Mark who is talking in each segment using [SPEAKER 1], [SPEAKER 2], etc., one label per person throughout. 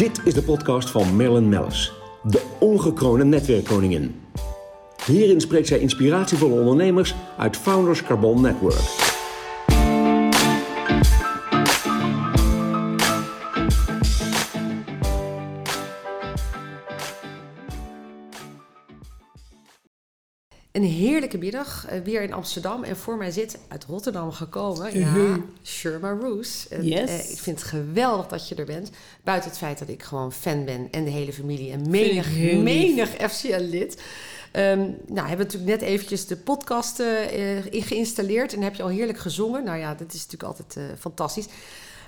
[SPEAKER 1] Dit is de podcast van Marilyn Mellis, de ongekroonde netwerkkoningin. Hierin spreekt zij inspiratievolle ondernemers uit Founders Carbon Network.
[SPEAKER 2] Middag, eh, weer in Amsterdam. En voor mij zit uit Rotterdam gekomen, ja, Sherma Roos. En,
[SPEAKER 3] Yes.
[SPEAKER 2] eh, ik vind het geweldig dat je er bent. Buiten het feit dat ik gewoon fan ben en de hele familie en menig, menig FCL-lid. Ehm, nou, hebben we natuurlijk net eventjes de podcast eh, eh, geïnstalleerd en heb je al heerlijk gezongen. Nou ja, dat is natuurlijk altijd fantastisch.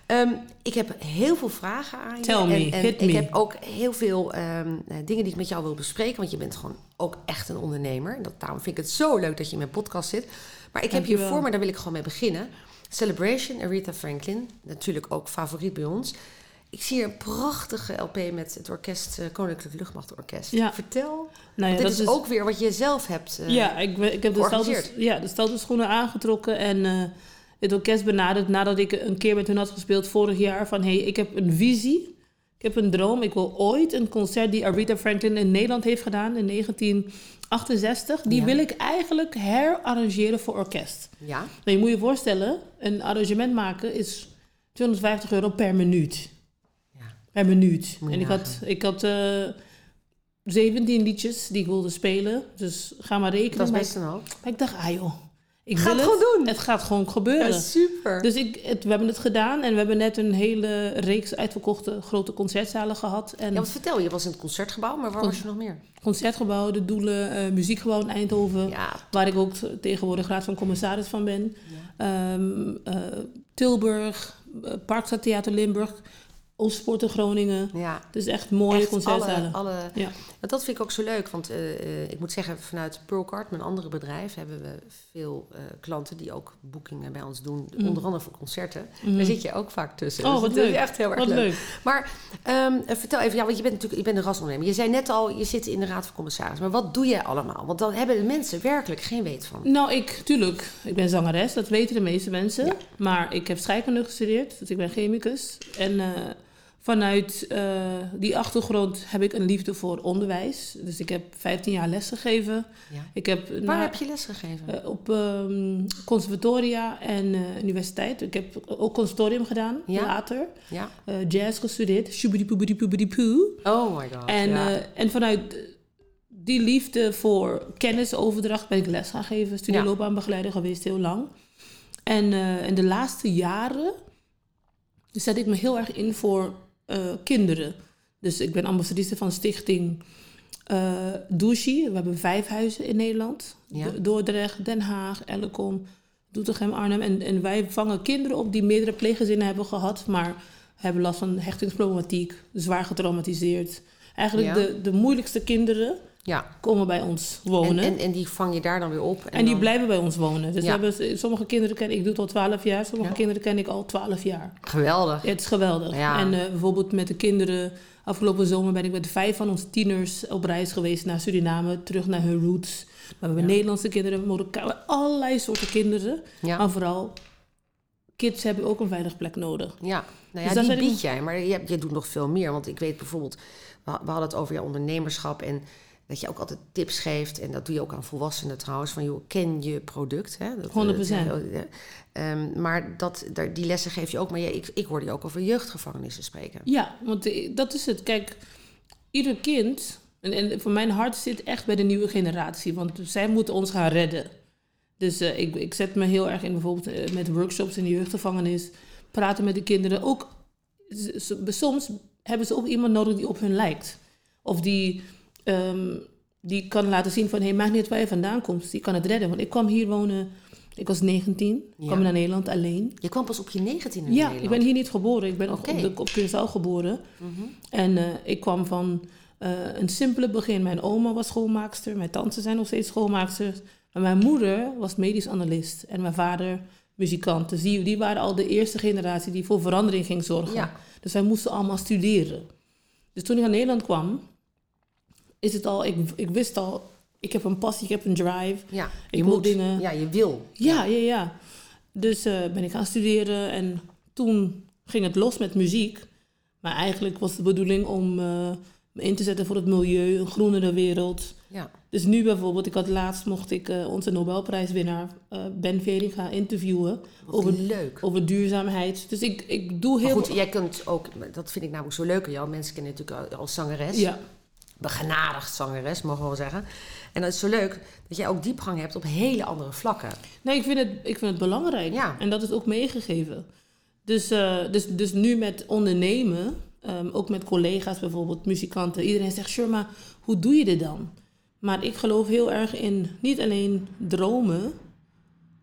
[SPEAKER 2] Ehm, ik heb heel veel vragen aan je.
[SPEAKER 3] Tell me,
[SPEAKER 2] en, en
[SPEAKER 3] hit
[SPEAKER 2] ik heb ook heel veel ehm, eh, dingen die ik met jou wil bespreken. Want je bent gewoon ook echt een ondernemer. Dat, daarom vind ik het zo leuk dat je in mijn podcast zit. Maar ik heb hier voor me, daar wil ik gewoon mee beginnen. Celebration, Aretha Franklin. Natuurlijk ook favoriet bij ons. Ik zie hier een prachtige LP met het orkest, eh, Koninklijk Luchtmachtorkest.
[SPEAKER 3] Ja.
[SPEAKER 2] Vertel.
[SPEAKER 3] Nou ja,
[SPEAKER 2] dit
[SPEAKER 3] dat
[SPEAKER 2] is, ook weer wat je zelf hebt. eh,
[SPEAKER 3] ja, ik, ik heb de
[SPEAKER 2] georganiseerd.
[SPEAKER 3] ja, de schoenen aangetrokken en het orkest benaderd nadat ik een keer met hun had gespeeld vorig jaar. Van hey, ik heb een visie, ik heb een droom. Ik wil ooit een concert die Aretha Franklin in Nederland heeft gedaan in 1968. Die
[SPEAKER 2] Ja.
[SPEAKER 3] wil ik eigenlijk herarrangeren voor orkest.
[SPEAKER 2] Ja,
[SPEAKER 3] Nou, je moet je voorstellen, een arrangement maken is 250 euro per minuut.
[SPEAKER 2] ja.
[SPEAKER 3] Per minuut. En ik had, ik had eh 17 liedjes die ik wilde spelen. Dus ga maar rekenen.
[SPEAKER 2] dat is
[SPEAKER 3] Maar
[SPEAKER 2] best een hoop.
[SPEAKER 3] maar ik dacht, ah joh, ik
[SPEAKER 2] Ga
[SPEAKER 3] wil
[SPEAKER 2] het gewoon doen.
[SPEAKER 3] Het gaat gewoon gebeuren.
[SPEAKER 2] Ja, super.
[SPEAKER 3] Dus ik, het, we hebben het gedaan en we hebben net een hele reeks uitverkochte grote concertzalen gehad. En
[SPEAKER 2] Ja, wat vertel je? Was in het concertgebouw, maar waar
[SPEAKER 3] Con-
[SPEAKER 2] was je nog meer?
[SPEAKER 3] concertgebouw, de Doelen, eh, muziekgebouw in Eindhoven.
[SPEAKER 2] Ja,
[SPEAKER 3] Waar ik ook tegenwoordig raad van commissaris van ben. Ehm, eh, Tilburg, uh, Parkstad Theater Limburg, Oostsport in Groningen.
[SPEAKER 2] ja.
[SPEAKER 3] Dus echt mooie
[SPEAKER 2] Echt
[SPEAKER 3] concertzalen.
[SPEAKER 2] Alle, alle,
[SPEAKER 3] Ja.
[SPEAKER 2] Dat vind ik ook zo leuk, want eh, eh, ik moet zeggen, vanuit Pearlcard, mijn andere bedrijf, hebben we veel eh, klanten die ook boekingen bij ons doen,
[SPEAKER 3] Mm.
[SPEAKER 2] onder andere voor concerten. Daar zit je ook vaak tussen.
[SPEAKER 3] Oh,
[SPEAKER 2] Dus
[SPEAKER 3] wat
[SPEAKER 2] dat is
[SPEAKER 3] leuk.
[SPEAKER 2] echt heel erg
[SPEAKER 3] Wat
[SPEAKER 2] leuk.
[SPEAKER 3] leuk.
[SPEAKER 2] Maar ehm, eh, vertel even, ja, want je bent natuurlijk je bent een rasondernemer. Je zei net al, je zit in de raad van commissaris. Maar wat doe jij allemaal? Want dan hebben de mensen werkelijk geen weet van.
[SPEAKER 3] Nou, ik, tuurlijk, ik ben zangeres, dat weten de meeste mensen.
[SPEAKER 2] Ja.
[SPEAKER 3] Maar ik heb scheikunde gestudeerd, dus ik ben chemicus. En vanuit eh, die achtergrond heb ik een liefde voor onderwijs. Dus ik heb 15 jaar lesgegeven.
[SPEAKER 2] Ja.
[SPEAKER 3] Ik heb
[SPEAKER 2] Waar
[SPEAKER 3] na-
[SPEAKER 2] heb je les gegeven?
[SPEAKER 3] eh, op ehm, conservatoria en eh, universiteit. Ik heb ook conservatorium gedaan,
[SPEAKER 2] Ja.
[SPEAKER 3] later.
[SPEAKER 2] ja.
[SPEAKER 3] Jazz gestudeerd, shubidi-poebidi-poebidi-poe.
[SPEAKER 2] Oh my god.
[SPEAKER 3] En,
[SPEAKER 2] ja.
[SPEAKER 3] en vanuit die liefde voor kennisoverdracht ben ik les gaan geven. Studieloopbaanbegeleider geweest heel lang. En in de laatste jaren zet ik me heel erg in voor kinderen. Dus ik ben ambassadrice van stichting eh Douchi. We hebben vijf huizen in Nederland.
[SPEAKER 2] Ja.
[SPEAKER 3] Dordrecht, Den Haag, Ellecom, Doetinchem, Arnhem. En, en wij vangen kinderen op die meerdere pleeggezinnen hebben gehad... maar hebben last van hechtingsproblematiek, zwaar getraumatiseerd. Eigenlijk
[SPEAKER 2] Ja.
[SPEAKER 3] de, de moeilijkste kinderen
[SPEAKER 2] ja.
[SPEAKER 3] komen bij ons
[SPEAKER 2] En,
[SPEAKER 3] wonen.
[SPEAKER 2] en, en die vang je daar dan weer op.
[SPEAKER 3] En, die
[SPEAKER 2] dan-
[SPEAKER 3] blijven bij ons wonen. Dus
[SPEAKER 2] Ja.
[SPEAKER 3] we hebben, sommige kinderen ken ik, ik doe het al 12 jaar, sommige
[SPEAKER 2] Ja.
[SPEAKER 3] kinderen ken ik al 12 jaar.
[SPEAKER 2] Geweldig.
[SPEAKER 3] Ja, het is geweldig. En eh, bijvoorbeeld met de kinderen, afgelopen zomer ben ik met vijf van onze tieners op reis geweest naar Suriname, terug naar hun roots. We hebben. Nederlandse kinderen, Marokkaan, allerlei soorten kinderen. Maar vooral, kids hebben ook een veilige plek nodig.
[SPEAKER 2] Ja, nou ja,
[SPEAKER 3] Dus dat
[SPEAKER 2] die bied jij. Maar je, je doet nog veel meer. Want ik weet bijvoorbeeld, we, we hadden het over jouw ondernemerschap. En dat je ook altijd tips geeft. En dat doe je ook aan volwassenen trouwens. Van, joh, ken je product. Hè? Dat,
[SPEAKER 3] 100%.
[SPEAKER 2] dat- dat- ehm, maar dat, daar- die lessen geef je ook. Maar je, ik, ik hoorde je ook over jeugdgevangenissen spreken.
[SPEAKER 3] Ja, want eh, dat is het. Kijk, ieder kind, en, en voor mijn hart zit echt bij de nieuwe generatie, want zij moeten ons gaan redden. Dus eh, ik, ik zet me heel erg in bijvoorbeeld eh, met workshops in de jeugdgevangenis, praten met de kinderen. Ook soms hebben ze ook iemand nodig die op hun lijkt. Of die, ehm, die kan laten zien van, hé, hey, maakt niet uit waar je vandaan komt, die kan het redden. Want ik kwam hier wonen, ik was 19,
[SPEAKER 2] Ja.
[SPEAKER 3] kwam naar Nederland alleen.
[SPEAKER 2] Je kwam pas op je negentiende in
[SPEAKER 3] Ja,
[SPEAKER 2] Nederland.
[SPEAKER 3] ik ben hier niet geboren. Ik ben
[SPEAKER 2] Oké.
[SPEAKER 3] op, Curaçao geboren.
[SPEAKER 2] Mhm.
[SPEAKER 3] En eh, ik kwam van eh, een simpele begin. Mijn oma was schoolmaakster, mijn tante zijn nog steeds schoolmaaksters. Maar mijn moeder was medisch analist en mijn vader muzikant. Dus die, die waren al de eerste generatie die voor verandering ging zorgen.
[SPEAKER 2] Ja.
[SPEAKER 3] Dus wij moesten allemaal studeren. Dus toen ik naar Nederland kwam, is het al, ik, ik wist al, ik heb een passie, ik heb een drive.
[SPEAKER 2] Ja,
[SPEAKER 3] Ik
[SPEAKER 2] je
[SPEAKER 3] wil
[SPEAKER 2] moet.
[SPEAKER 3] dingen-
[SPEAKER 2] Ja, je wil.
[SPEAKER 3] Ja, ja, ja. Dus eh, ben ik gaan studeren en toen ging het los met muziek. Maar eigenlijk was de bedoeling om eh, me in te zetten voor het milieu, een groenere wereld.
[SPEAKER 2] Ja.
[SPEAKER 3] Dus nu bijvoorbeeld, ik had laatst mocht ik eh, onze Nobelprijswinnaar Ben Veringa interviewen
[SPEAKER 2] Wat
[SPEAKER 3] over,
[SPEAKER 2] leuk.
[SPEAKER 3] over duurzaamheid. Dus ik, ik doe
[SPEAKER 2] Maar
[SPEAKER 3] heel
[SPEAKER 2] goed, jij kunt ook, dat vind ik namelijk zo leuk aan jou. Mensen kennen natuurlijk al- als zangeres.
[SPEAKER 3] Ja,
[SPEAKER 2] Begenadigd zangeres, mogen we wel zeggen. En dat is zo leuk dat jij ook diepgang hebt op hele andere vlakken.
[SPEAKER 3] nee, ik vind het, ik vind het belangrijk.
[SPEAKER 2] Ja.
[SPEAKER 3] En dat is ook meegegeven. Dus, eh, dus, dus nu met ondernemen, ehm, ook met collega's bijvoorbeeld, muzikanten. Iedereen zegt, Sure, hoe doe je dit dan? Maar ik geloof heel erg in niet alleen dromen,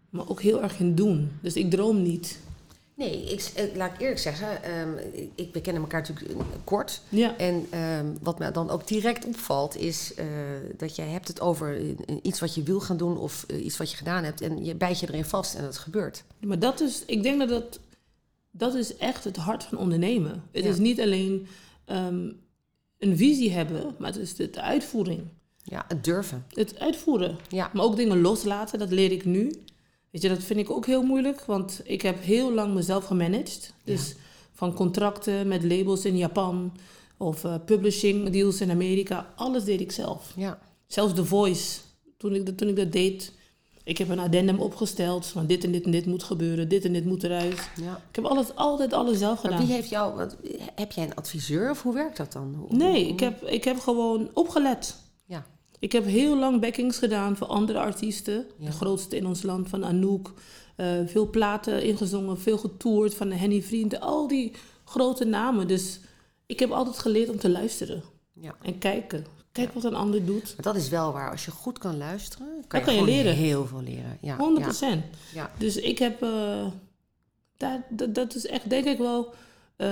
[SPEAKER 3] maar ook heel erg in doen. Dus ik droom niet.
[SPEAKER 2] Nee, ik, laat ik eerlijk zeggen, ehm, ik, we kennen elkaar natuurlijk eh, kort.
[SPEAKER 3] Ja,
[SPEAKER 2] En ehm, wat me dan ook direct opvalt, is eh, dat jij hebt het over eh, iets wat je wil gaan doen of iets wat je gedaan hebt. En je bijt je erin vast en het gebeurt.
[SPEAKER 3] maar dat is, ik denk dat dat, dat is echt het hart van ondernemen. Het
[SPEAKER 2] Ja.
[SPEAKER 3] is niet alleen ehm, een visie hebben, maar het is de, de uitvoering.
[SPEAKER 2] Ja, het durven.
[SPEAKER 3] Het uitvoeren.
[SPEAKER 2] Ja,
[SPEAKER 3] Maar ook dingen loslaten, dat leer ik nu. Weet je, dat vind ik ook heel moeilijk, want ik heb heel lang mezelf gemanaged. Dus van contracten met labels in Japan of eh, publishing deals in Amerika, alles deed ik zelf.
[SPEAKER 2] ja.
[SPEAKER 3] Zelfs The Voice, toen ik, dat- toen ik dat deed, ik heb een addendum opgesteld van dit en dit en dit moet gebeuren, dit en dit moet eruit.
[SPEAKER 2] ja.
[SPEAKER 3] Ik heb alles, altijd alles zelf
[SPEAKER 2] Maar
[SPEAKER 3] gedaan.
[SPEAKER 2] wie heeft jou, wat, heb jij een adviseur of hoe werkt dat dan? Hoe-
[SPEAKER 3] Nee,
[SPEAKER 2] hoe-
[SPEAKER 3] ik heb, ik heb gewoon opgelet. Ik heb heel lang backings gedaan voor andere artiesten.
[SPEAKER 2] Ja.
[SPEAKER 3] De grootste in ons land, van Anouk. Eh, veel platen ingezongen, veel getoerd van de Henny Vrienden. Al die grote namen. Dus ik heb altijd geleerd om te luisteren.
[SPEAKER 2] ja.
[SPEAKER 3] En kijken. Kijk wat een ander doet.
[SPEAKER 2] Maar dat is wel waar. Als je goed kan luisteren, kan
[SPEAKER 3] Dan
[SPEAKER 2] je,
[SPEAKER 3] kan je
[SPEAKER 2] gewoon
[SPEAKER 3] leren.
[SPEAKER 2] heel veel leren. Ja,
[SPEAKER 3] 100
[SPEAKER 2] ja,
[SPEAKER 3] procent.
[SPEAKER 2] ja.
[SPEAKER 3] Dus ik heb... eh, dat, dat is echt, denk ik wel... eh,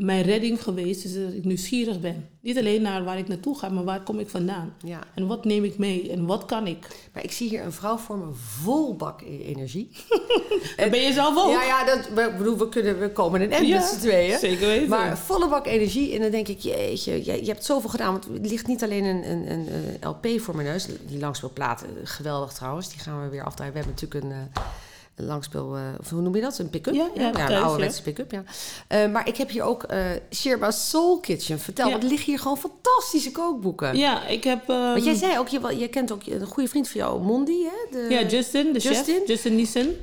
[SPEAKER 3] mijn redding geweest is dat ik nieuwsgierig ben. Niet alleen naar waar ik naartoe ga, maar waar kom ik vandaan?
[SPEAKER 2] ja.
[SPEAKER 3] En wat neem ik mee? En wat kan ik?
[SPEAKER 2] Maar ik zie hier een vrouw voor me vol bak e- energie.
[SPEAKER 3] En ben je zelf ook?
[SPEAKER 2] Ja, ja, dat, we, bedoel, we, kunnen, we komen een end
[SPEAKER 3] Ja,
[SPEAKER 2] met z'n tweeën.
[SPEAKER 3] Zeker weten.
[SPEAKER 2] Maar volle bak energie. En dan denk ik, jeetje, je, je hebt zoveel gedaan. Want er ligt niet alleen een, een, een, LP voor mijn neus. Die langspeelplaat, eh, geweldig trouwens. Die gaan we weer afdraaien. We hebben natuurlijk een, eh, een langspeel... eh, of hoe noem je dat? Een pick-up?
[SPEAKER 3] Ja, ja,
[SPEAKER 2] een
[SPEAKER 3] thuis,
[SPEAKER 2] ouderwetse pick-up, ja. Eh, maar ik heb hier ook eh Sherba Soul Kitchen. Vertel,
[SPEAKER 3] Ja.
[SPEAKER 2] want er liggen hier gewoon fantastische kookboeken.
[SPEAKER 3] Ja, ik heb... ehm,
[SPEAKER 2] Want jij zei ook, je, je kent ook een goede vriend van jou, Mondi, hè? De,
[SPEAKER 3] ja, Justin, de
[SPEAKER 2] Justin?
[SPEAKER 3] chef. Justin Niesen.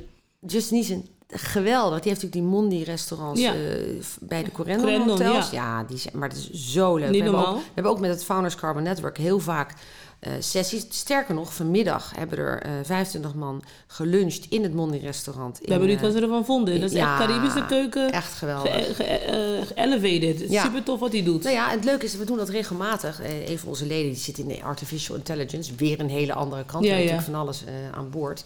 [SPEAKER 2] Justin Niesen, geweldig. Die heeft natuurlijk die Mondi-restaurants
[SPEAKER 3] Ja.
[SPEAKER 2] bij de Corendon Hotels.
[SPEAKER 3] ja.
[SPEAKER 2] Ja, die zijn, maar het is zo leuk.
[SPEAKER 3] Niet
[SPEAKER 2] we, hebben ook,
[SPEAKER 3] normaal.
[SPEAKER 2] we hebben ook met het Founders Carbon Network heel vaak eh, sessies. Sterker nog, vanmiddag hebben er eh 25 man geluncht in het Mondi-restaurant.
[SPEAKER 3] We hebben niet wat ze ervan vonden. Dat is
[SPEAKER 2] ja,
[SPEAKER 3] echt Caribische keuken.
[SPEAKER 2] Echt geweldig.
[SPEAKER 3] ge- eh,
[SPEAKER 2] Ja.
[SPEAKER 3] Super tof wat hij doet.
[SPEAKER 2] Nou ja, het leuke is, we doen dat regelmatig. Eh, een van onze leden die zit in de artificial intelligence. Weer een hele andere kant.
[SPEAKER 3] Ja,
[SPEAKER 2] natuurlijk van alles eh, aan boord.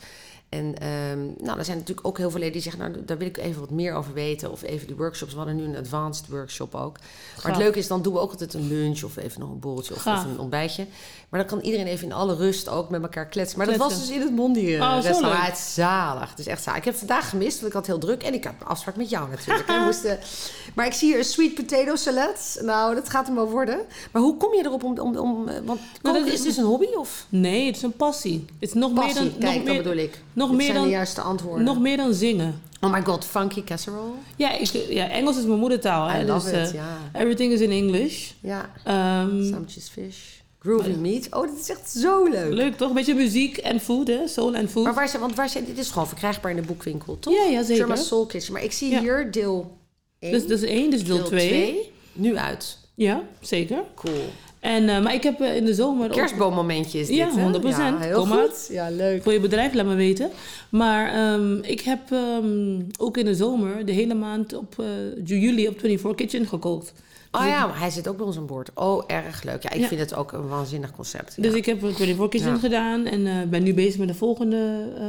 [SPEAKER 2] En ehm, nou, er zijn natuurlijk ook heel veel leden die zeggen... nou, daar wil ik even wat meer over weten. Of even die workshops. We hadden nu een advanced workshop ook. Maar het leuke is, dan doen we ook altijd een lunch... of even nog een borreltje of, een ontbijtje. Maar dan kan iedereen even in alle rust ook met elkaar kletsen. Maar dat was dus in het Mondi eh,
[SPEAKER 3] Oh,
[SPEAKER 2] restaurant. Het is zalig. Het is echt zalig. Ik heb het vandaag gemist, want ik had heel druk. En ik had een afspraak met jou natuurlijk. moesten- Maar ik zie hier een sweet potato salad. Nou, dat gaat hem wel worden. Maar hoe kom je erop om... om, om want koken is dus een hobby of
[SPEAKER 3] Nee, het is een passie. Het is nog meer
[SPEAKER 2] passie?
[SPEAKER 3] dan...
[SPEAKER 2] Kijk,
[SPEAKER 3] nog
[SPEAKER 2] dat
[SPEAKER 3] meer,
[SPEAKER 2] bedoel ik.
[SPEAKER 3] Nog
[SPEAKER 2] Dit
[SPEAKER 3] meer
[SPEAKER 2] zijn
[SPEAKER 3] dan-
[SPEAKER 2] de juiste antwoorden.
[SPEAKER 3] Nog meer dan zingen.
[SPEAKER 2] Oh my god, funky casserole.
[SPEAKER 3] Ja, ik, ja, Engels is mijn moedertaal. Hè,
[SPEAKER 2] I love
[SPEAKER 3] dus,
[SPEAKER 2] it,
[SPEAKER 3] eh,
[SPEAKER 2] ja.
[SPEAKER 3] Everything is in English.
[SPEAKER 2] Ja, sandwiches fish. Groovy meat. Oh, dit is echt zo leuk.
[SPEAKER 3] leuk toch? Beetje muziek en food, hè? Soul en food.
[SPEAKER 2] Maar waar zijn, want waar zijn, dit is gewoon verkrijgbaar in de boekwinkel, toch?
[SPEAKER 3] Ja, ja, zeker.
[SPEAKER 2] Sherma Soul Kitchen. Maar ik zie
[SPEAKER 3] Ja.
[SPEAKER 2] hier deel 1,
[SPEAKER 3] Dus dat is één, dus deel twee.
[SPEAKER 2] twee, nu uit.
[SPEAKER 3] Ja, zeker.
[SPEAKER 2] Cool.
[SPEAKER 3] En, eh, maar ik heb eh, in de zomer ook...
[SPEAKER 2] Kerstboommomentje is dit,
[SPEAKER 3] Ja,
[SPEAKER 2] hè?
[SPEAKER 3] 100%.
[SPEAKER 2] Ja, heel
[SPEAKER 3] Kom maar.
[SPEAKER 2] goed. Ja, leuk.
[SPEAKER 3] Voor je bedrijf, laat me weten. Maar ehm, ik heb ehm, ook in de zomer de hele maand op eh, juli op 24 Kitchen gekookt.
[SPEAKER 2] Oh ja, maar hij zit ook bij ons aan boord. Oh, erg leuk. Ja, ik
[SPEAKER 3] Ja.
[SPEAKER 2] vind het ook een waanzinnig concept. Ja.
[SPEAKER 3] Dus ik heb 24 Kitchen
[SPEAKER 2] Ja.
[SPEAKER 3] gedaan en eh, ben nu bezig met de volgende eh,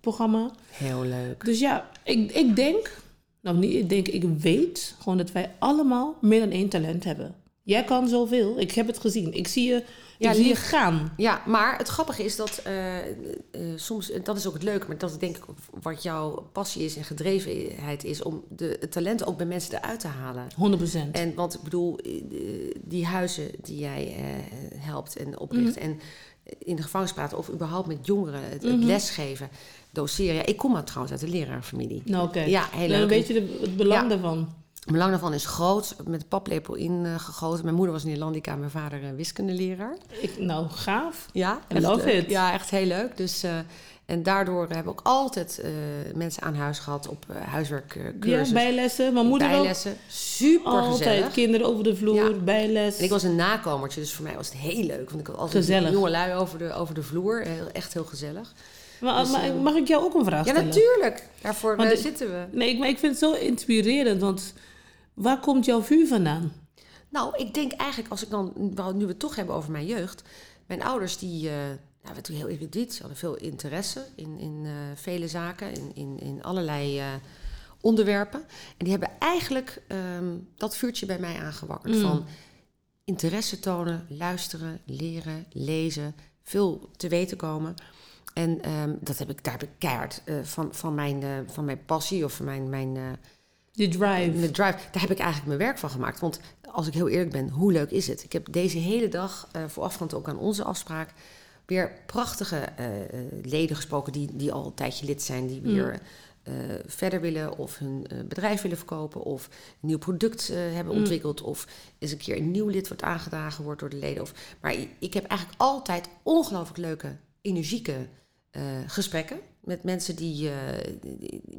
[SPEAKER 3] programma.
[SPEAKER 2] Heel leuk.
[SPEAKER 3] Dus ja, ik, ik denk, nou niet, ik denk, ik weet gewoon dat wij allemaal meer dan één talent hebben. Jij kan zoveel, ik heb het gezien. Ik zie je,
[SPEAKER 2] Ja,
[SPEAKER 3] ik zie je gaan.
[SPEAKER 2] Ja, maar het grappige is dat eh, eh, soms, dat is ook het leuke, maar dat is denk ik wat jouw passie is en gedrevenheid is om de, het talent ook bij mensen eruit te halen.
[SPEAKER 3] 100%.
[SPEAKER 2] En want ik bedoel, eh, die huizen die jij helpt en opricht
[SPEAKER 3] Mhm.
[SPEAKER 2] en in de gevangenis praten of überhaupt met jongeren het, het
[SPEAKER 3] Mhm.
[SPEAKER 2] lesgeven, doseren. Ja, ik kom maar trouwens uit de leraarfamilie.
[SPEAKER 3] nou oké,
[SPEAKER 2] Ja, heel
[SPEAKER 3] Dan
[SPEAKER 2] leuk.
[SPEAKER 3] weet je de, het belang
[SPEAKER 2] Ja.
[SPEAKER 3] daarvan.
[SPEAKER 2] Het belang daarvan is groot, met de paplepel ingegoten. Mijn moeder was Nederlandica, mijn vader uh, wiskundeleraar.
[SPEAKER 3] Ik, nou, gaaf.
[SPEAKER 2] Ja,
[SPEAKER 3] I love
[SPEAKER 2] leuk.
[SPEAKER 3] it.
[SPEAKER 2] Ja, echt heel leuk. Dus, uh, en daardoor hebben we ook altijd uh, mensen aan huis gehad op huiswerkcursussen.
[SPEAKER 3] Ja, bijlessen. Mijn moeder
[SPEAKER 2] bijlessen. Super
[SPEAKER 3] Altijd kinderen over de vloer, ja. bijles.
[SPEAKER 2] En ik was een nakomertje, dus voor mij was het heel leuk. Want ik had altijd
[SPEAKER 3] gezellig.
[SPEAKER 2] jonge lui over de, over de vloer. Echt heel gezellig.
[SPEAKER 3] Maar, dus, maar, mag ik jou ook een vraag stellen?
[SPEAKER 2] Ja, natuurlijk. Daarvoor zitten we.
[SPEAKER 3] Nee, maar ik vind het zo inspirerend. Want waar komt jouw vuur vandaan?
[SPEAKER 2] Nou, ik denk eigenlijk, als ik dan, nu we het toch hebben over mijn jeugd. Mijn ouders, die uh, nou, heel erudiet. Ze hadden veel interesse in, in uh, vele zaken, in, in, in allerlei uh, onderwerpen. En die hebben eigenlijk um, dat vuurtje bij mij aangewakkerd.
[SPEAKER 3] Mm.
[SPEAKER 2] Van interesse tonen, luisteren, leren, lezen, veel te weten komen. En um, dat heb ik, daar uh, van, van, mijn, uh, van mijn passie of van mijn... mijn uh,
[SPEAKER 3] de drive.
[SPEAKER 2] De drive, daar heb ik eigenlijk mijn werk van gemaakt. Want als ik heel eerlijk ben, hoe leuk is het? Ik heb deze hele dag, uh, voorafgaand ook aan onze afspraak... weer prachtige uh, leden gesproken die, die al een tijdje lid zijn... die weer mm. verder willen of hun bedrijf willen verkopen... of een nieuw product hebben
[SPEAKER 3] Mm.
[SPEAKER 2] ontwikkeld... of eens een keer een nieuw lid wordt aangedragen wordt door de leden. Of, maar ik heb eigenlijk altijd ongelooflijk leuke, energieke... Gesprekken met mensen die uh,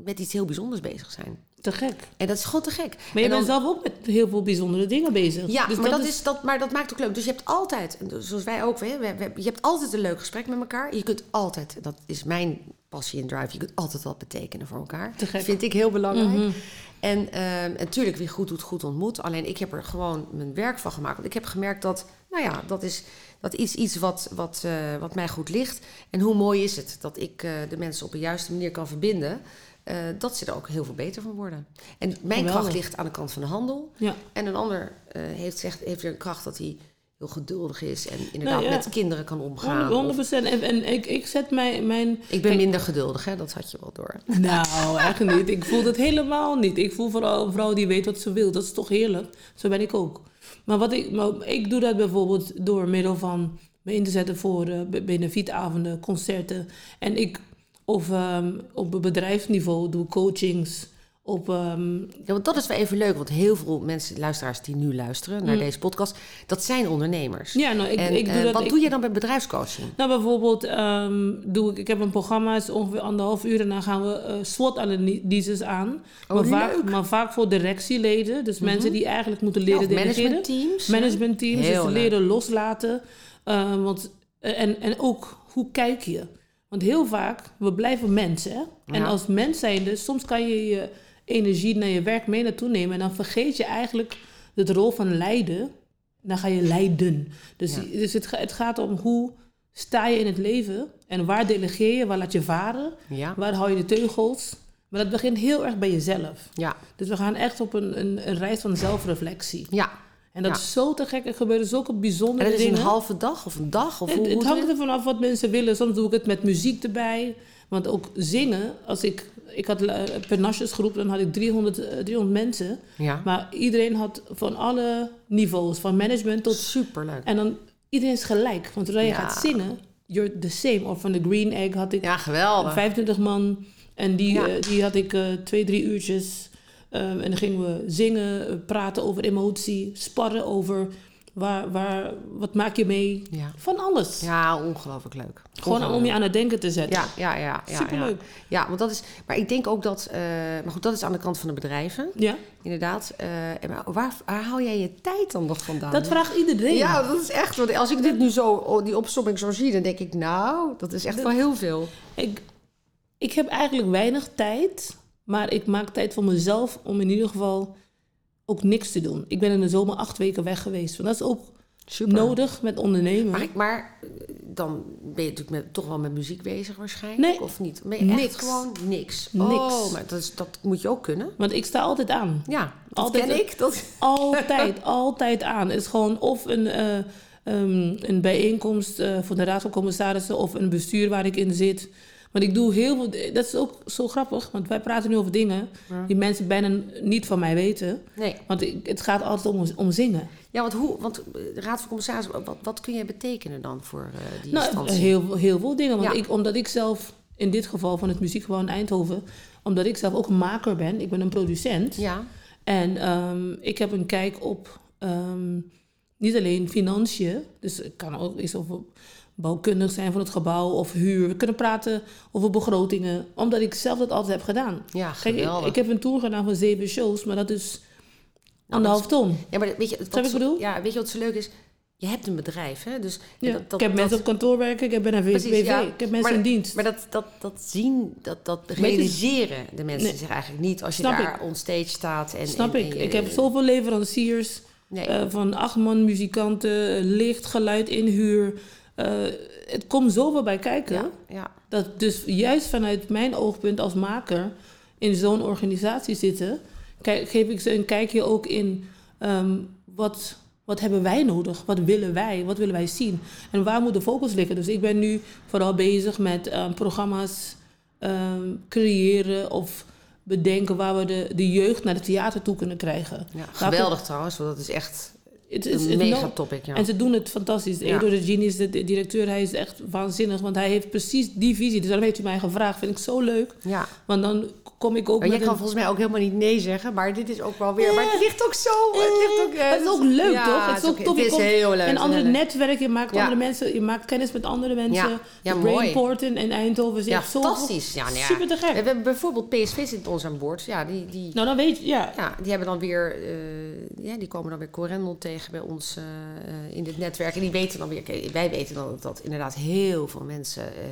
[SPEAKER 2] met iets heel bijzonders bezig zijn.
[SPEAKER 3] Te gek.
[SPEAKER 2] En dat is gewoon te gek.
[SPEAKER 3] Maar je
[SPEAKER 2] en
[SPEAKER 3] bent zelf ook met heel veel bijzondere dingen bezig.
[SPEAKER 2] Ja,
[SPEAKER 3] dus
[SPEAKER 2] maar, dat is... dat, maar dat maakt ook leuk. Dus je hebt altijd, zoals wij ook, we, we, je hebt altijd een leuk gesprek met elkaar. Je kunt altijd, dat is mijn passie en drive, je kunt altijd wat betekenen voor elkaar.
[SPEAKER 3] Te gek.
[SPEAKER 2] Dat vind ik heel belangrijk.
[SPEAKER 3] Mm -hmm.
[SPEAKER 2] En uh, natuurlijk, wie goed doet, goed ontmoet. Alleen ik heb er gewoon mijn werk van gemaakt. Want ik heb gemerkt dat, nou ja, dat is, dat is iets wat, wat, uh, wat mij goed ligt. En hoe mooi is het dat ik uh, de mensen op de juiste manier kan verbinden. Uh, dat ze er ook heel veel beter van worden. En mijn
[SPEAKER 3] Geweldig.
[SPEAKER 2] kracht ligt aan de kant van de handel.
[SPEAKER 3] Ja.
[SPEAKER 2] En een ander heeft, zegt, heeft weer een kracht dat hij heel geduldig is. En inderdaad
[SPEAKER 3] Nou ja.
[SPEAKER 2] met kinderen kan omgaan.
[SPEAKER 3] 100%. En, en ik, ik zet mijn... mijn
[SPEAKER 2] ik ben minder geduldig, hè? dat had je wel door.
[SPEAKER 3] Nou, echt niet. Ik voel het helemaal niet. Ik voel vooral een vrouw die weet wat ze wil. Dat is toch heerlijk? Zo ben ik ook. Maar, wat ik, maar ik doe dat bijvoorbeeld door middel van me in te zetten voor uh, benefietavonden, concerten. En ik, of um, op bedrijfsniveau doe coachings. Op, um,
[SPEAKER 2] ja, want dat is wel even leuk, want heel veel mensen, luisteraars die nu luisteren naar
[SPEAKER 3] Mm.
[SPEAKER 2] deze podcast, dat zijn ondernemers.
[SPEAKER 3] Ja, nou, ik,
[SPEAKER 2] en,
[SPEAKER 3] ik doe
[SPEAKER 2] uh,
[SPEAKER 3] dat.
[SPEAKER 2] Wat
[SPEAKER 3] ik,
[SPEAKER 2] doe je dan bij bedrijfscoaching?
[SPEAKER 3] Nou, bijvoorbeeld um, doe ik, ik heb een programma, is ongeveer anderhalf uur en dan gaan we uh, SWOT-analyses aan.
[SPEAKER 2] Oh,
[SPEAKER 3] maar, vaak, maar vaak voor directieleden, dus mm -hmm. mensen die eigenlijk moeten leren
[SPEAKER 2] ja,
[SPEAKER 3] delegeren.
[SPEAKER 2] Managementteams.
[SPEAKER 3] Managementteams, dus leren loslaten. Uh, want, en, en ook, hoe kijk je? Want heel vaak, we blijven mensen. Hè? En als mens zijnde, soms kan je je energie naar je werk mee naartoe nemen. En dan vergeet je eigenlijk de rol van leiden. Dan ga je leiden. Dus,
[SPEAKER 2] Ja.
[SPEAKER 3] dus het, het gaat om hoe sta je in het leven. En waar delegeer je, waar laat je varen.
[SPEAKER 2] Ja.
[SPEAKER 3] Waar hou je de teugels. Maar dat begint heel erg bij jezelf.
[SPEAKER 2] Ja.
[SPEAKER 3] Dus we gaan echt op een, een, een reis van zelfreflectie.
[SPEAKER 2] ja.
[SPEAKER 3] En dat
[SPEAKER 2] Ja.
[SPEAKER 3] is zo te gek. Er gebeuren zulke
[SPEAKER 2] En
[SPEAKER 3] bijzondere
[SPEAKER 2] dat is
[SPEAKER 3] dingen.
[SPEAKER 2] een halve dag of een dag? Of
[SPEAKER 3] Het,
[SPEAKER 2] hoe,
[SPEAKER 3] het hangt
[SPEAKER 2] doe je
[SPEAKER 3] ervan af wat mensen willen. Soms doe ik het met muziek erbij. Want ook zingen, als ik... Ik had eh, een pernasjesgroep, dan had ik 300, eh, 300 mensen.
[SPEAKER 2] dat? Ja.
[SPEAKER 3] Maar iedereen had van alle niveaus, van management tot...
[SPEAKER 2] Superleuk.
[SPEAKER 3] En dan, iedereen is gelijk. Want zodra je
[SPEAKER 2] Ja.
[SPEAKER 3] gaat zingen, you're the same. Of van de Green Egg had ik
[SPEAKER 2] Ja, geweldig.
[SPEAKER 3] 25 man. En die,
[SPEAKER 2] Ja.
[SPEAKER 3] eh, die had ik eh, twee, drie uurtjes. En dan gingen we zingen, eh, praten over emotie, sparren over waar, waar, wat maak je mee.
[SPEAKER 2] Ja.
[SPEAKER 3] Van alles.
[SPEAKER 2] Ja, ongelooflijk leuk.
[SPEAKER 3] Gewoon om je aan het denken te zetten.
[SPEAKER 2] Ja, ja, ja. ja
[SPEAKER 3] Superleuk.
[SPEAKER 2] Ja. ja, want dat is... Maar ik denk ook dat... eh, maar goed, dat is aan de kant van de bedrijven.
[SPEAKER 3] Ja,
[SPEAKER 2] Inderdaad. Eh, en maar waar, waar haal jij je tijd dan nog vandaan?
[SPEAKER 3] dat vraagt iedereen.
[SPEAKER 2] Ja, dat is echt... Want als ik dit nu zo, oh, die opsomming zo zie, dan denk ik... Nou, dat is echt wel heel veel.
[SPEAKER 3] Ik, ik heb eigenlijk weinig tijd, maar ik maak tijd voor mezelf om in ieder geval ook niks te doen. Ik ben in de zomer acht weken weg geweest. Want dat is ook
[SPEAKER 2] Super.
[SPEAKER 3] nodig met ondernemen.
[SPEAKER 2] Maar, maar eh, dan ben je natuurlijk met, toch wel met muziek bezig waarschijnlijk,
[SPEAKER 3] Nee.
[SPEAKER 2] of niet? Ben je echt
[SPEAKER 3] Niks.
[SPEAKER 2] gewoon niks?
[SPEAKER 3] Niks.
[SPEAKER 2] Oh, maar dat, is, dat moet je ook kunnen.
[SPEAKER 3] Want ik sta altijd aan.
[SPEAKER 2] Ja, dat
[SPEAKER 3] Altijd
[SPEAKER 2] ken ik. Dat,
[SPEAKER 3] Altijd, altijd aan. Het is gewoon of een, eh, ehm, een bijeenkomst eh, van de Raad van Commissarissen of een bestuur waar ik in zit. Want ik doe heel veel. Dat is ook zo grappig, want wij praten nu over dingen
[SPEAKER 2] Ja.
[SPEAKER 3] die mensen bijna niet van mij weten.
[SPEAKER 2] nee.
[SPEAKER 3] Want ik, het gaat altijd om, om zingen.
[SPEAKER 2] Ja, want, hoe, want eh, de Raad van Commissarissen, wat, wat kun jij betekenen dan voor eh, die
[SPEAKER 3] Nou,
[SPEAKER 2] instantie?
[SPEAKER 3] heel, heel veel dingen. Want
[SPEAKER 2] Ja.
[SPEAKER 3] ik, omdat ik zelf, in dit geval van het muziekgebouw in Eindhoven, omdat ik zelf ook een maker ben, ik ben een producent.
[SPEAKER 2] Ja,
[SPEAKER 3] En ehm, ik heb een kijk op ehm, niet alleen financiën, dus het kan ook eens over bouwkundig zijn van het gebouw of huur. We kunnen praten over begrotingen, omdat ik zelf dat altijd heb gedaan.
[SPEAKER 2] Ja,
[SPEAKER 3] Kijk, ik,
[SPEAKER 2] geweldig.
[SPEAKER 3] ik heb een tour gedaan van zeven shows, maar dat is anderhalf ton.
[SPEAKER 2] Ja, maar weet je, wat,
[SPEAKER 3] wat ik bedoel?
[SPEAKER 2] Ja, weet je wat zo leuk is? Je hebt een bedrijf, hè? Dus
[SPEAKER 3] Ja.
[SPEAKER 2] dat, dat,
[SPEAKER 3] ik heb mensen
[SPEAKER 2] dat-
[SPEAKER 3] op kantoor werken, ik heb BV,
[SPEAKER 2] ja.
[SPEAKER 3] ik heb mensen
[SPEAKER 2] maar,
[SPEAKER 3] in dienst.
[SPEAKER 2] Maar dat, dat, dat zien, dat, dat realiseren de mensen
[SPEAKER 3] Nee.
[SPEAKER 2] zich eigenlijk niet als je daar onstage staat. En,
[SPEAKER 3] Snap
[SPEAKER 2] en-
[SPEAKER 3] ik.
[SPEAKER 2] en
[SPEAKER 3] ik heb zoveel leveranciers
[SPEAKER 2] Nee.
[SPEAKER 3] eh, van acht man muzikanten, licht, geluid, inhuur. Eh, het komt zoveel bij kijken.
[SPEAKER 2] ja, ja,
[SPEAKER 3] Dat dus juist vanuit mijn oogpunt als maker in zo'n organisatie zitten, kijk, geef ik ze een kijkje ook in ehm, wat, wat hebben wij nodig? Wat willen wij? Wat willen wij zien? En waar moet de focus liggen? Dus ik ben nu vooral bezig met ehm, programma's ehm, creëren of bedenken waar we de, de jeugd naar het theater toe kunnen krijgen.
[SPEAKER 2] ja. Geweldig trouwens, want dat is echt
[SPEAKER 3] Het is
[SPEAKER 2] een mega topic. Ja.
[SPEAKER 3] En ze doen het fantastisch.
[SPEAKER 2] Ja.
[SPEAKER 3] Edo de Genie is de directeur. Hij is echt waanzinnig. Want hij heeft precies die visie. Dus daarom heeft hij mij gevraagd. Vind ik zo leuk.
[SPEAKER 2] ja.
[SPEAKER 3] Want dan kom ik ook
[SPEAKER 2] Maar jij
[SPEAKER 3] met
[SPEAKER 2] kan
[SPEAKER 3] een...
[SPEAKER 2] volgens mij ook helemaal niet nee zeggen, maar dit is ook wel weer. Maar het ligt ook zo. Het, ligt ook, eh,
[SPEAKER 3] het is ook leuk,
[SPEAKER 2] ja,
[SPEAKER 3] toch? Het is ook tof.
[SPEAKER 2] Het is heel leuk.
[SPEAKER 3] Een andere netwerk. Je maakt
[SPEAKER 2] Ja.
[SPEAKER 3] andere mensen. Je maakt kennis met andere mensen.
[SPEAKER 2] Ja.
[SPEAKER 3] Brainport in, in Eindhoven. is
[SPEAKER 2] Ja,
[SPEAKER 3] echt zo
[SPEAKER 2] fantastisch. Ja, nou ja.
[SPEAKER 3] Super te gek.
[SPEAKER 2] We hebben bijvoorbeeld PSV zit bij ons aan boord. Ja, die, die,
[SPEAKER 3] Nou, dan weet je... Ja.
[SPEAKER 2] ja, die hebben dan weer, eh, ja, die komen dan weer Corendon tegen bij ons eh, in dit netwerk. En die weten dan weer, wij weten dan dat, dat inderdaad heel veel mensen eh,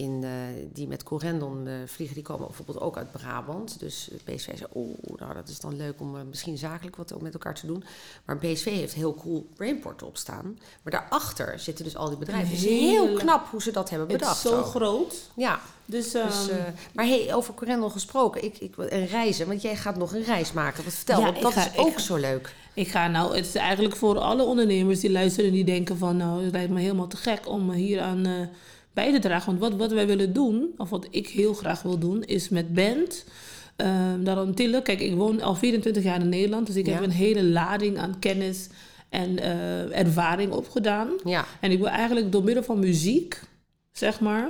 [SPEAKER 2] in, die met Corendon eh, vliegen, die komen bijvoorbeeld ook uit Brabant. Dus PSV zei, oh, nou dat is dan leuk om eh, misschien zakelijk wat met elkaar te doen. Maar PSV heeft heel cool Brainport op staan. Maar daarachter zitten dus al die bedrijven. Het is heel knap hoe ze dat hebben
[SPEAKER 3] Het
[SPEAKER 2] bedacht.
[SPEAKER 3] is zo
[SPEAKER 2] ook.
[SPEAKER 3] groot.
[SPEAKER 2] Ja,
[SPEAKER 3] Dus,
[SPEAKER 2] dus,
[SPEAKER 3] ehm,
[SPEAKER 2] eh, maar hey, over Corendon gesproken, ik, ik, en reizen, want jij gaat nog een reis maken. Wat vertel,
[SPEAKER 3] Ja,
[SPEAKER 2] want dat
[SPEAKER 3] ga-
[SPEAKER 2] is ook
[SPEAKER 3] ga-
[SPEAKER 2] zo leuk.
[SPEAKER 3] Ik ga nou, het is eigenlijk voor alle ondernemers die luisteren en die denken van, nou, het lijkt me helemaal te gek om hier aan bij te dragen. Want wat, wat wij willen doen, of wat ik heel graag wil doen, is met band. ehm daar aan tillen. Kijk, ik woon al 24 jaar in Nederland, dus ik
[SPEAKER 2] Ja.
[SPEAKER 3] heb een hele lading aan kennis en eh, ervaring opgedaan.
[SPEAKER 2] Ja,
[SPEAKER 3] En ik wil eigenlijk door middel van muziek, zeg maar,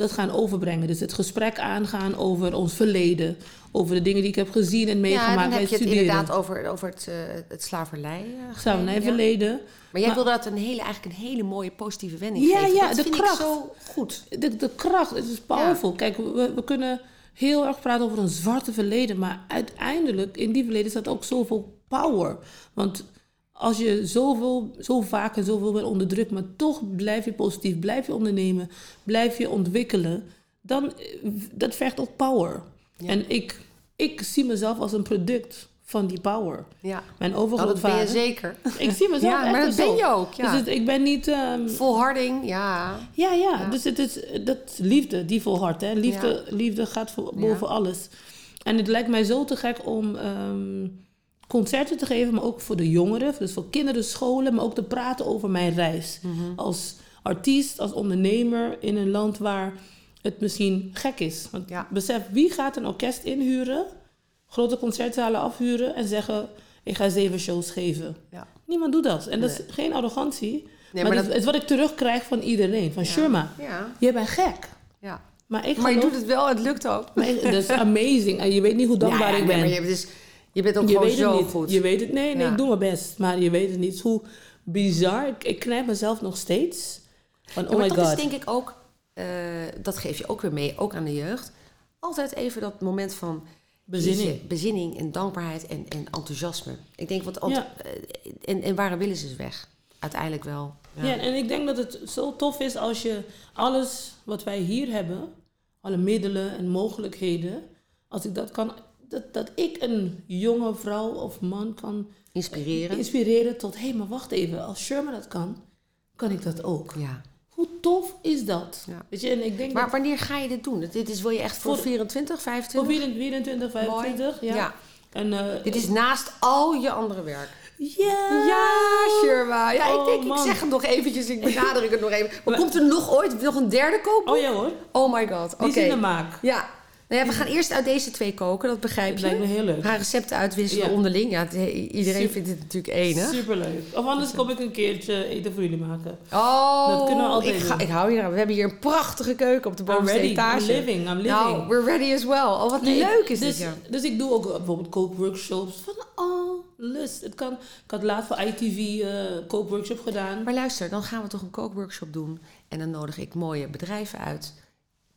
[SPEAKER 3] dat gaan overbrengen. Dus het gesprek aangaan over ons verleden. Over de dingen die ik heb gezien en
[SPEAKER 2] ja
[SPEAKER 3] meegemaakt
[SPEAKER 2] dan
[SPEAKER 3] bij
[SPEAKER 2] heb je het
[SPEAKER 3] studeren.
[SPEAKER 2] inderdaad over, over het, eh, het slavernij. eh,
[SPEAKER 3] Slavernijverleden.
[SPEAKER 2] ja. Maar jij
[SPEAKER 3] Maar-
[SPEAKER 2] wilde dat een hele, eigenlijk een hele mooie positieve wending
[SPEAKER 3] Ja,
[SPEAKER 2] geven.
[SPEAKER 3] ja,
[SPEAKER 2] dat
[SPEAKER 3] de
[SPEAKER 2] vind
[SPEAKER 3] kracht.
[SPEAKER 2] ik zo goed.
[SPEAKER 3] de, de kracht, het is powerful. Kijk, we, we kunnen heel erg praten over een zwarte verleden, maar uiteindelijk in die verleden staat ook zoveel power. Want als je zoveel, zo vaak en zoveel bent onderdrukt, maar toch blijf je positief, blijf je ondernemen, blijf je ontwikkelen, dan eh, dat vergt ook power. En ik, ik zie mezelf als een product van die power.
[SPEAKER 2] Ja,
[SPEAKER 3] Mijn
[SPEAKER 2] nou, dat ben
[SPEAKER 3] overgrootvader.
[SPEAKER 2] je zeker.
[SPEAKER 3] ik zie mezelf
[SPEAKER 2] Ja,
[SPEAKER 3] echt
[SPEAKER 2] maar dat ben je ook, ja.
[SPEAKER 3] Dus het- ik ben niet... ehm,
[SPEAKER 2] Volharding, ja.
[SPEAKER 3] ja, ja, dus het is dat liefde die volhardt. Hè? Liefde, liefde gaat voor, boven alles. En het lijkt mij zo te gek om ehm, concerten te geven, maar ook voor de jongeren, dus voor kinderen, scholen, maar ook te praten over mijn reis.
[SPEAKER 2] Mhm.
[SPEAKER 3] Als artiest, als ondernemer in een land waar het misschien gek is. Want
[SPEAKER 2] Ja.
[SPEAKER 3] besef, wie gaat een orkest inhuren, grote concertzalen afhuren en zeggen: Ik ga zeven shows geven?
[SPEAKER 2] Ja.
[SPEAKER 3] Niemand doet dat. En dat is geen arrogantie.
[SPEAKER 2] Nee,
[SPEAKER 3] maar
[SPEAKER 2] maar
[SPEAKER 3] het, is- wat ik terugkrijg van iedereen. Van Shirma,
[SPEAKER 2] Ja,
[SPEAKER 3] jij bent gek.
[SPEAKER 2] ja.
[SPEAKER 3] Maar ik
[SPEAKER 2] Maar je doet het wel, het lukt ook.
[SPEAKER 3] maar ik- dat is amazing. En je weet niet hoe dankbaar
[SPEAKER 2] Ja, ja,
[SPEAKER 3] ik ben.
[SPEAKER 2] maar je, dus, je bent ook
[SPEAKER 3] je
[SPEAKER 2] gewoon zo
[SPEAKER 3] niet.
[SPEAKER 2] goed.
[SPEAKER 3] Je weet het. Nee, nee,
[SPEAKER 2] Ja.
[SPEAKER 3] ik doe mijn best. Maar je weet het niet. Hoe bizar. Ik, ik knijp mezelf nog steeds. Van,
[SPEAKER 2] Ja,
[SPEAKER 3] oh
[SPEAKER 2] maar
[SPEAKER 3] my
[SPEAKER 2] dat
[SPEAKER 3] god.
[SPEAKER 2] is denk ik ook, eh, dat geef je ook weer mee, ook aan de jeugd. Altijd even dat moment van
[SPEAKER 3] Bezinning.
[SPEAKER 2] bezinning en dankbaarheid en, en enthousiasme. Ik denk, want
[SPEAKER 3] Ja.
[SPEAKER 2] eh, en, en waarom willen ze ze weg? Uiteindelijk wel.
[SPEAKER 3] Ja. en ik denk dat het zo tof is als je alles wat wij hier hebben, alle middelen en mogelijkheden, als ik dat kan, dat, dat ik een jonge vrouw of man kan
[SPEAKER 2] Inspireren.
[SPEAKER 3] inspireren tot, hé, hey, maar wacht even, als Sherman dat kan, kan ik dat ook.
[SPEAKER 2] Ja.
[SPEAKER 3] Hoe tof is dat?
[SPEAKER 2] Ja.
[SPEAKER 3] Weet je, en ik denk
[SPEAKER 2] Maar wanneer ga je dit doen? Dit is, wil je echt voor,
[SPEAKER 3] Voor-
[SPEAKER 2] 24,
[SPEAKER 3] voor
[SPEAKER 2] 25?
[SPEAKER 3] 24, 25, ja.
[SPEAKER 2] Ja.
[SPEAKER 3] En, eh,
[SPEAKER 2] Dit is naast al je andere werk.
[SPEAKER 3] ja.
[SPEAKER 2] Ja, Sherma. Ja,
[SPEAKER 3] Oh,
[SPEAKER 2] ik denk, ik zeg het nog eventjes, ik benadruk het nog even. Maar komt er nog ooit nog een derde kopen?
[SPEAKER 3] Oh ja hoor,
[SPEAKER 2] Oh my god, oké.
[SPEAKER 3] die is in de maak.
[SPEAKER 2] Ja, Nou ja, we gaan eerst uit deze twee koken, dat begrijp
[SPEAKER 3] Het
[SPEAKER 2] je.
[SPEAKER 3] lijkt me heel leuk.
[SPEAKER 2] Gaan recepten uitwisselen
[SPEAKER 3] Ja.
[SPEAKER 2] onderling. Ja, iedereen
[SPEAKER 3] Super-
[SPEAKER 2] vindt het natuurlijk enig.
[SPEAKER 3] Superleuk. Of anders kom ik een keertje eten voor jullie maken.
[SPEAKER 2] Oh,
[SPEAKER 3] Dat kunnen we altijd
[SPEAKER 2] ik, ga, ik hou hier aan. We hebben hier een prachtige keuken op de
[SPEAKER 3] I'm
[SPEAKER 2] bovenste
[SPEAKER 3] ready.
[SPEAKER 2] etage.
[SPEAKER 3] I'm living. I'm living.
[SPEAKER 2] Nou, we're ready as well. Oh, wat
[SPEAKER 3] Nee,
[SPEAKER 2] leuk is
[SPEAKER 3] dus,
[SPEAKER 2] dit, ja.
[SPEAKER 3] Dus ik doe ook bijvoorbeeld kookworkshops. Van, lust. Het kan. Ik had laatst voor ITV eh kookworkshop gedaan.
[SPEAKER 2] Maar luister, dan gaan we toch een kookworkshop doen. En dan nodig ik mooie bedrijven uit.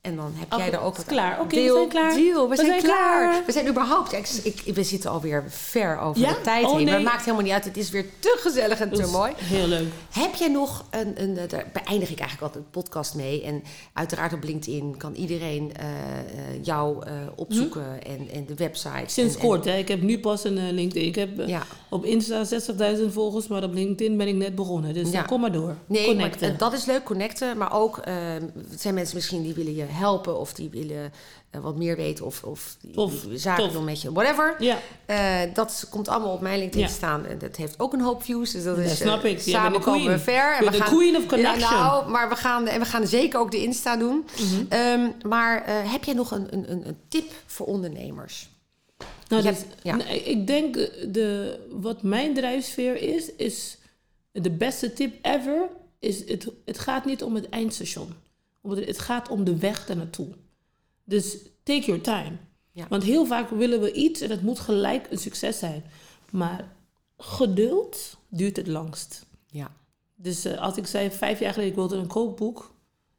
[SPEAKER 2] En dan heb jij
[SPEAKER 3] Oké,
[SPEAKER 2] er ook wat
[SPEAKER 3] klaar. Oké, we
[SPEAKER 2] Deal,
[SPEAKER 3] zijn klaar.
[SPEAKER 2] Deal, we,
[SPEAKER 3] We
[SPEAKER 2] zijn,
[SPEAKER 3] zijn
[SPEAKER 2] klaar.
[SPEAKER 3] klaar.
[SPEAKER 2] We zijn überhaupt... Kijk, ik, ik- we zitten alweer ver over
[SPEAKER 3] Ja?
[SPEAKER 2] de tijd
[SPEAKER 3] Oh,
[SPEAKER 2] heen. Maar
[SPEAKER 3] nee.
[SPEAKER 2] maakt helemaal niet uit. Het is weer te gezellig en te
[SPEAKER 3] Dus
[SPEAKER 2] mooi.
[SPEAKER 3] Heel leuk.
[SPEAKER 2] Heb jij nog een, een, eh, daar beëindig ik eigenlijk altijd een podcast mee. En uiteraard op LinkedIn kan iedereen eh, eh, jou opzoeken en, en de website.
[SPEAKER 3] Hm? Sinds
[SPEAKER 2] en, en-
[SPEAKER 3] kort, hè. Ik heb nu pas een LinkedIn. Ik heb
[SPEAKER 2] Ja.
[SPEAKER 3] op Insta 60.000 volgers, maar op LinkedIn ben ik net begonnen. Dus
[SPEAKER 2] Ja.
[SPEAKER 3] kom maar door.
[SPEAKER 2] Nee, maar, dat is leuk, connecten. Maar ook, eh, het zijn mensen misschien die willen je helpen... of die willen eh, wat meer weten of, of
[SPEAKER 3] Tof,
[SPEAKER 2] zaken
[SPEAKER 3] tof.
[SPEAKER 2] doen met je. Whatever.
[SPEAKER 3] Ja,
[SPEAKER 2] Eh, dat komt allemaal op mijn LinkedIn
[SPEAKER 3] Ja.
[SPEAKER 2] staan. En dat heeft ook een hoop views. Dus dat
[SPEAKER 3] Dat
[SPEAKER 2] is,
[SPEAKER 3] snap
[SPEAKER 2] eh,
[SPEAKER 3] ik.
[SPEAKER 2] Samen komen we ver.
[SPEAKER 3] You're the queen of connection.
[SPEAKER 2] Ja, nou, maar we gaan, en we gaan zeker ook de Insta doen.
[SPEAKER 3] Mhm.
[SPEAKER 2] Ehm, maar heb jij nog een, een, een, een tip voor ondernemers?
[SPEAKER 3] Nou,
[SPEAKER 2] ja.
[SPEAKER 3] ik denk de, wat mijn drijfsfeer is, is de beste tip ever. Is het, het gaat niet om het eindstation. Omdat Het gaat om de weg naartoe. Dus take your time.
[SPEAKER 2] Ja.
[SPEAKER 3] Want heel vaak willen we iets en het moet gelijk een succes zijn. Maar geduld duurt het langst.
[SPEAKER 2] Ja.
[SPEAKER 3] Dus eh, als ik zei vijf jaar geleden ik wilde een kookboek.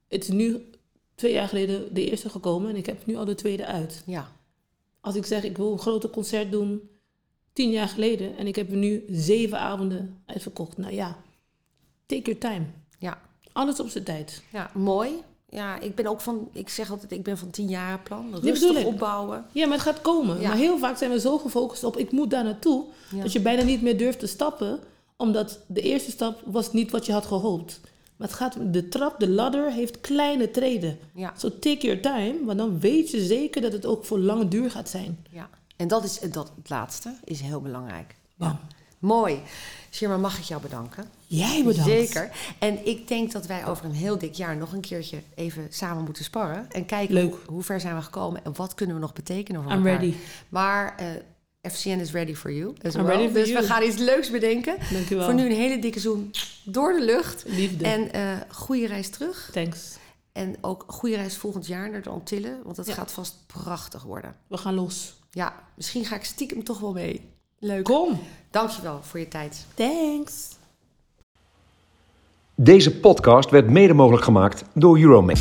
[SPEAKER 3] Het is nu twee jaar geleden de eerste gekomen en ik heb nu al de tweede uit.
[SPEAKER 2] Ja.
[SPEAKER 3] Als ik zeg ik wil een grote concert doen, tien jaar geleden, en ik heb er nu zeven avonden uitverkocht. Nou ja, take your time.
[SPEAKER 2] Ja.
[SPEAKER 3] Alles op zijn tijd.
[SPEAKER 2] ja, mooi. Ja, ik ben ook van, ik zeg altijd, ik ben van tien jaar plan.
[SPEAKER 3] bedoel
[SPEAKER 2] Rustig opbouwen.
[SPEAKER 3] Ja, maar het gaat komen.
[SPEAKER 2] Ja.
[SPEAKER 3] Maar heel vaak zijn we zo gefocust op ik moet daar naartoe,
[SPEAKER 2] Ja.
[SPEAKER 3] dat je bijna niet meer durft te stappen, omdat de eerste stap was niet wat je had gehoopt. Maar het gaat, de trap, de ladder heeft kleine treden.
[SPEAKER 2] Ja.
[SPEAKER 3] So take your time, want dan weet je zeker dat het ook voor lange duur gaat zijn.
[SPEAKER 2] ja. En dat is dat, het laatste, is heel belangrijk.
[SPEAKER 3] Bam.
[SPEAKER 2] Mooi. Shirma, mag ik jou bedanken?
[SPEAKER 3] Jij bedankt.
[SPEAKER 2] Zeker. En ik denk dat wij over een heel dik jaar nog een keertje even samen moeten sparren. En kijken
[SPEAKER 3] Leuk.
[SPEAKER 2] Hoe, ver zijn we gekomen en wat kunnen we nog betekenen voor
[SPEAKER 3] I'm
[SPEAKER 2] elkaar.
[SPEAKER 3] ready.
[SPEAKER 2] Maar eh, FCN is ready for you as
[SPEAKER 3] I'm
[SPEAKER 2] well.
[SPEAKER 3] ready for
[SPEAKER 2] dus we gaan iets leuks bedenken.
[SPEAKER 3] Dankjewel.
[SPEAKER 2] Voor nu een hele dikke zoen door de lucht.
[SPEAKER 3] Liefde.
[SPEAKER 2] En eh goede reis terug.
[SPEAKER 3] Thanks.
[SPEAKER 2] En ook goede reis volgend jaar naar de Antillen. Want het
[SPEAKER 3] Ja.
[SPEAKER 2] gaat vast prachtig worden.
[SPEAKER 3] We gaan los.
[SPEAKER 2] Ja, misschien ga ik stiekem toch wel mee. Leuk.
[SPEAKER 3] Kom.
[SPEAKER 2] Dankjewel voor je tijd.
[SPEAKER 3] Thanks.
[SPEAKER 1] Deze podcast werd mede mogelijk gemaakt door Euromate.